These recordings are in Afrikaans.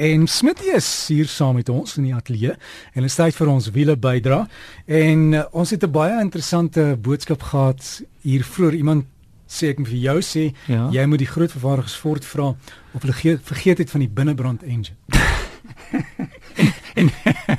En Smitty is hier saam met ons in die ateljee en is tyd vir ons wiele bydra. En uh, ons het 'n baie interessante boodskap gehad hier vroeër. Iemand sê ek vir jou sê ja. jy moet die groot vervaardigers Ford vra of hulle ge vergeet het van die binnebrand engine. en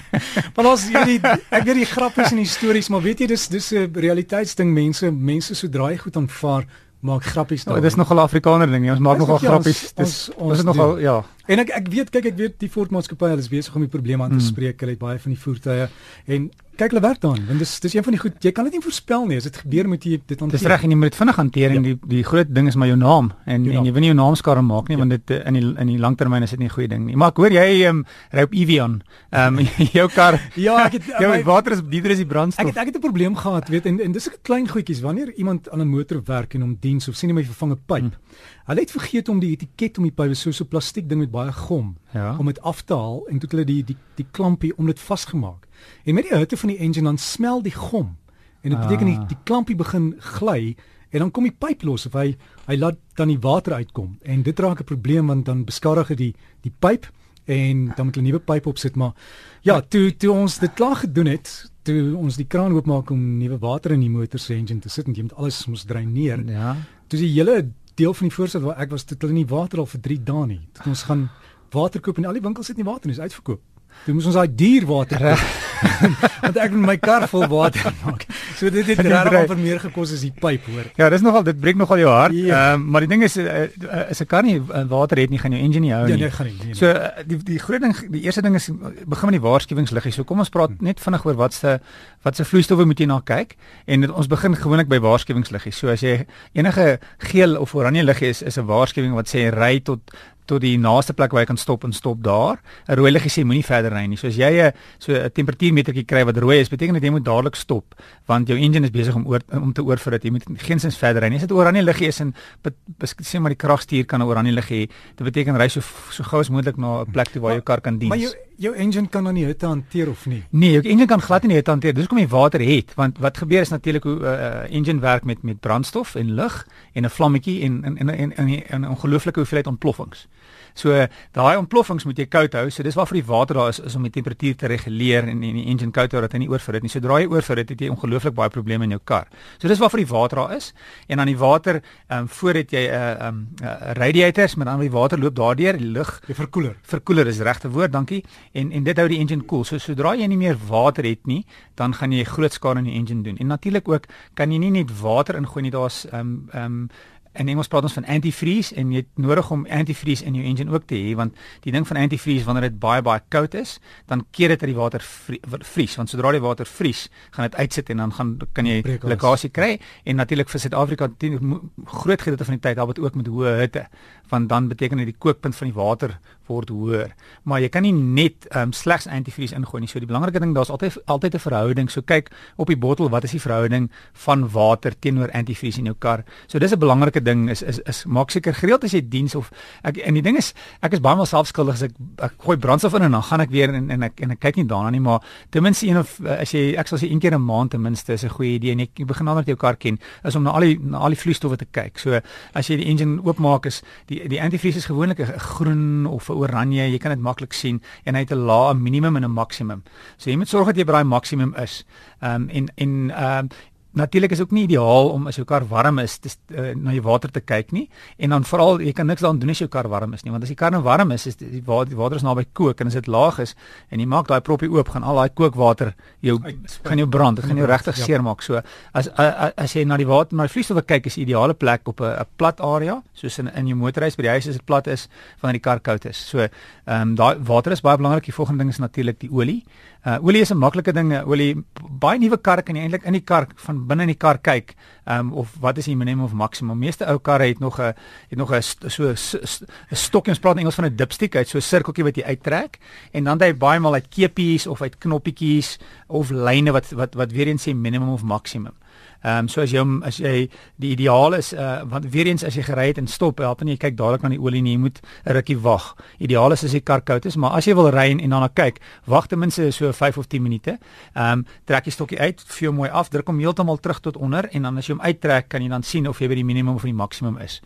maar ons hierdie ek weet die grappies en die stories, maar weet jy dis dis 'n realiteitsding mense mense sodra jy goed aanvaar maak grappies nou. Oh, dis nogal 'n Afrikaner ding. Ons maak nogal ja, grappies. Dis ons, ons is nogal ja. En ek ek weet kyk ek weet die Ford maatskappy hulle is besig om die probleem aan te hmm. spreek. Hulle het baie van die voertuie en kyk hulle werk daaraan want dis dis een van die goed jy kan dit nie voorspel nie as dit gebeur moet jy dit hanteer dis reg en jy moet dit vinnig hanteer en ja. die die groot ding is maar jou naam en jou naam. en jy wil nie jou naam skare maak nie ja. want dit in die in die langtermyn is dit nie 'n goeie ding nie maar ek hoor jy um, ry op Evian um, jou kar ja ek het jou my, water is dieer is die brandstof ek het ek het 'n probleem gehad weet en en dis 'n klein goedjies wanneer iemand aan 'n motor werk en hom diens of sien jy my vervange pyp hmm. hulle het vergeet om die etiket om die pyp so so plastiek ding met baie gom ja. om dit af te haal en toe hulle die die die klampie om dit vasgemaak En met die hitte van die engine dan smel die gom. En dit beteken die, ah. die klampie begin gly en dan kom die pyp los of hy hy laat dan die water uitkom. En dit raak 'n probleem want dan beskadig dit die die pyp en dan moet 'n nuwe pyp opsit maar ja, toe toe ons dit klaar gedoen het, toe ons die kraan oopmaak om nuwe water in die motor se engine te sit en jy moet alles mos dreineer. Ja. Toe die hele deel van die voorsit waar ek was, het hulle nie water al vir 3 dae nie. Toe ons gaan water koop en al die winkels het nie water nie, is uitverkoop. Toe moes ons daai duur water kry. Want ek moet my kar vol water maak. So dit het regtig amper meer gekos as die pyp, hoor. Ja, dis nogal dit breek nogal jou hart. Ja. Ehm ja. uh, maar die ding is uh, as 'n kar nie uh, water het nie, gaan jou engine nie hou ja, nie. Ja, nee, gaan nie. nie, nie. So uh, die die groot ding, die eerste ding is begin met die waarskuwingsliggie. So kom ons praat net vinnig oor wat se wat se vloeistowwe moet jy na kyk en dit, ons begin gewoonlik by waarskuwingsliggie. So as jy enige geel of oranje liggie is, is 'n waarskuwing wat sê ry tot tot die naaste plek waar jy kan stop en stop daar. 'n Rooi liggie sê moenie verder ry nie. So as jy 'n so 'n temperatuurmetertjie kry wat rooi is, beteken dit jy moet dadelik stop want jou engine is besig om oor om te oorvir dat jy moet geensins verder ry nie. As dit oranje liggie is en sê maar die kragstuur kan 'n oranje liggie hê, dit beteken ry so so gou as moontlik na 'n plek toe waar jou kar kan dien. Maar jou jou engine kan dan nie hitte hanteer of nie. Nee, jou engine kan glad nie hitte hanteer. Dis hoekom jy water het, want wat gebeur is natuurlik hoe 'n uh, uh, engine werk met met brandstof en lug en 'n vlammetjie en en en 'n ongelooflike hoeveelheid ontploffings. So daai ontploffings moet jy koud hou. So dis waarvoor die water daar is is om die temperatuur te reguleer en, en die engine koud hou dat hy nie oorvir dit nie. Sodra jy oorvir dit, het jy ongelooflik baie probleme in jou kar. So dis waarvoor die water daar is. En dan die water ehm um, voor dit jy 'n uh, ehm um, uh, radiators met dan die water loop daardeur, die lug, die verkoeler. Verkoeler is regte woord, dankie. En en dit hou die engine koel. Cool. So sodra jy nie meer water het nie, dan gaan jy groot skade in die engine doen. En natuurlik ook kan jy nie net water ingooi nie. Daar's ehm um, ehm um, En Engels praat ons van antifreeze en jy het nodig om antifreeze in jou engine ook te hê want die ding van antifreeze wanneer dit baie baie koud is, dan keer dit dat die water vries want sodra die water vries, gaan dit uitsit en dan gaan kan jy lekkasie kry en natuurlik vir Suid-Afrika groot gedeelte van die tyd albei ook met hoë hitte want dan beteken dit die kookpunt van die water word hoër. Maar jy kan nie net um, slegs antifreeze ingooi nie. So die belangrike ding daar's altyd altyd 'n verhouding. So kyk op die bottel, wat is die verhouding van water teenoor antifreeze in jou kar? So dis 'n belangrike ding is is is maak seker gereeld as jy diens of ek en die ding is ek is baie mal selfskuldig as ek ek gooi brandstof in en dan gaan ek weer en en ek en ek kyk nie daarna nie maar ten minste een of as jy ek sal sê een keer 'n maand ten minste is 'n goeie idee en jy begin dan met jou kar ken is om na al die na al die vloeistowwe te kyk. So as jy die engine oopmaak is die die antifreeze is gewoonlik 'n groen of 'n oranje, jy kan dit maklik sien en hy het 'n lae minimum en 'n maksimum. So jy moet sorg dat jy by daai maksimum is. Ehm um, en en ehm um, Natuurlik is ook nie ideaal om as jou kar warm is te uh, na die water te kyk nie. En dan veral jy kan niks daaraan doen as jou kar warm is nie want as die kar nou warm is is die water, die water is naby kook en as dit laag is en jy maak daai propie oop gaan al daai kookwater jou gaan jou brand dit gaan jou regtig ja. seermaak. So as, as as jy na die water na die vloeistof kyk is die ideale plek op 'n plat area soos in in jou motorhuis by die huis as dit plat is wanneer die kar koud is. So ehm um, daai water is baie belangrik. Die volgende ding is natuurlik die olie. Uh olie is 'n maklike ding. Olie baie nuwe karre kan jy eintlik in die kar van binne in die kar kyk. Ehm um, of wat is die minimum of maksimum? Meeste ou karre het nog 'n het nog 'n so 'n stokkie ons praat in Engels van 'n dipstick uit, so 'n sirkeltjie wat jy uittrek en dan jy baie maal uit kepies of uit knoppiekies of lyne wat wat wat weer eens sê minimum of maksimum. Ehm um, so as jy as jy die ideaal is uh want weer eens as jy gery het en stop help en jy kyk dadelik na die olie nie, jy moet 'n rukkie wag. Ideaal is as die kar koud is, maar as jy wil ry en daarna kyk, wag ten minste so 5 of 10 minute. Ehm um, trek jy stokkie uit, vee hom mooi af, druk hom heeltemal terug tot onder en dan as jy hom uittrek, kan jy dan sien of jy by die minimum of die maksimum is.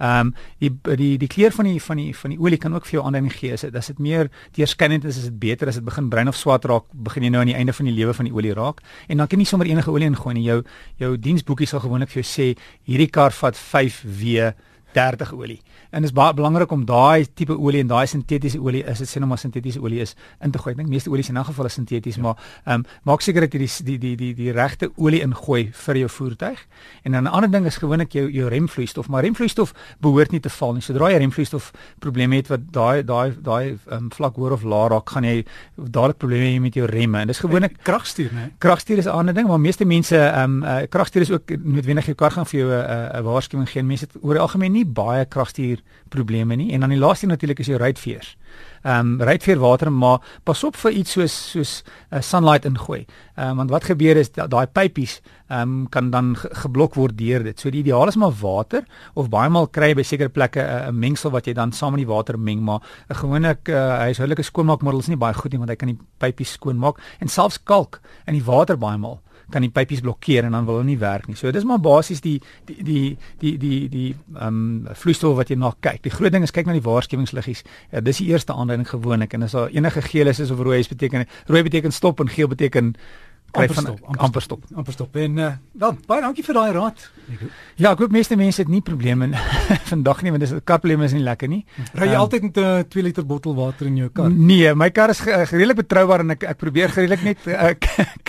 Ehm um, die die die kleur van die van die van die olie kan ook vir jou aanduiding gee. As dit as dit meer deurskynend is, is dit beter. As dit begin bruin of swart raak, begin jy nou aan die einde van die lewe van die olie raak. En dan kan jy nie sommer enige olie ingooi nie. Jou jou diensboekie sal gewoonlik vir jou sê hierdie kar vat 5W 30 olie. En dit is baie belangrik om daai tipe olie en daai sintetiese olie is dit sê nou maar sintetiese olie is in te gooi. Ek dink meeste olies in 'n geval is sinteties, ja. maar ehm um, maak seker dat jy die die die die die regte olie ingooi vir jou voertuig. En dan 'n ander ding is gewoonlik jou jou remvloeistof, maar remvloeistof behoort nie te val nie. Sodra jy remvloeistof probleme het wat daai daai daai ehm um, vlak hoër of laag raak, gaan jy dadelik probleme hê met jou remme. En dis gewoonlik kragstuur, né? Kragstuur is 'n ander ding, maar meeste mense ehm um, uh, kragstuur is ook noodwendig jou kar gaan vir jou 'n uh, 'n waarskuwing gee. Mense het oor die algemeen nie baie kragstuur probleme nie en dan die laaste natuurlik is jou ruitveers. Ehm um, ruitveer water maar pas op vir iets soos soos uh, eh, sunlight ingooi. Ehm um, want wat gebeur is daai pypies ehm um, kan dan ge geblok word deur dit. So die ideaal is maar water of baie maal kry jy by sekere plekke 'n uh, mengsel wat jy dan saam met die water meng maar 'n gewone uh, huishoudelike skoonmaakmiddel is nie baie goed nie want hy kan die pypies skoonmaak en selfs kalk in die water baie maal kan die pypies blokkeer en dan wil hulle nie werk nie. So dis maar basies die die die die die ehm um, vloeistof wat jy na kyk. Die groot ding is kyk na die waarskuwingsliggies. Ja, dis die eerste aanduiding gewoonlik en as daar enige geel is, is of rooi is beteken rooi beteken stop en geel beteken kry van stop, amper, amper stop. Amper stop. En uh, wel baie dankie vir daai raad. Ja, ek hoop meeste mense het nie probleme vandag nie want dis karprobleme is nie lekker nie. Ry jy um, altyd met 'n uh, 2 liter bottel water in jou kar? Nee, my kar is redelik betroubaar en ek ek probeer gereedelik net uh,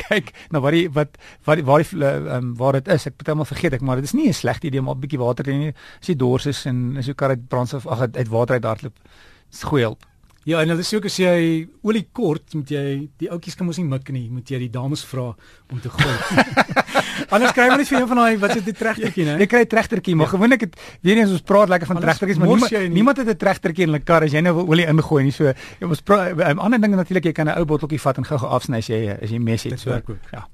kyk na wat die wat wat waar die um, waar dit is. Ek het almal vergeet ek, maar dit is nie 'n slegte idee om 'n bietjie water te hê as jy dors is en as jou kar uit brandstof ag uit water uit hardloop. Dis goeie hulp. Ja, en hulle sê ook as jy olie kort, moet jy die ouetjies kan mos nie mik nie, moet jy die dames vra om te gooi. Anders kry jy net vir een van daai wat is dit tregtertjie, né? Jy kry 'n tregtertjie, maar ja. gewoonlik het weet jy ons praat lekker van tregtertjies, maar niemand, niemand het 'n tregtertjie in hulle kar as jy nou olie ingooi nie. So jy moet 'n ander ding natuurlik jy kan 'n ou botteltjie vat en gou-gou afsny as jy as jy mes het. So ja.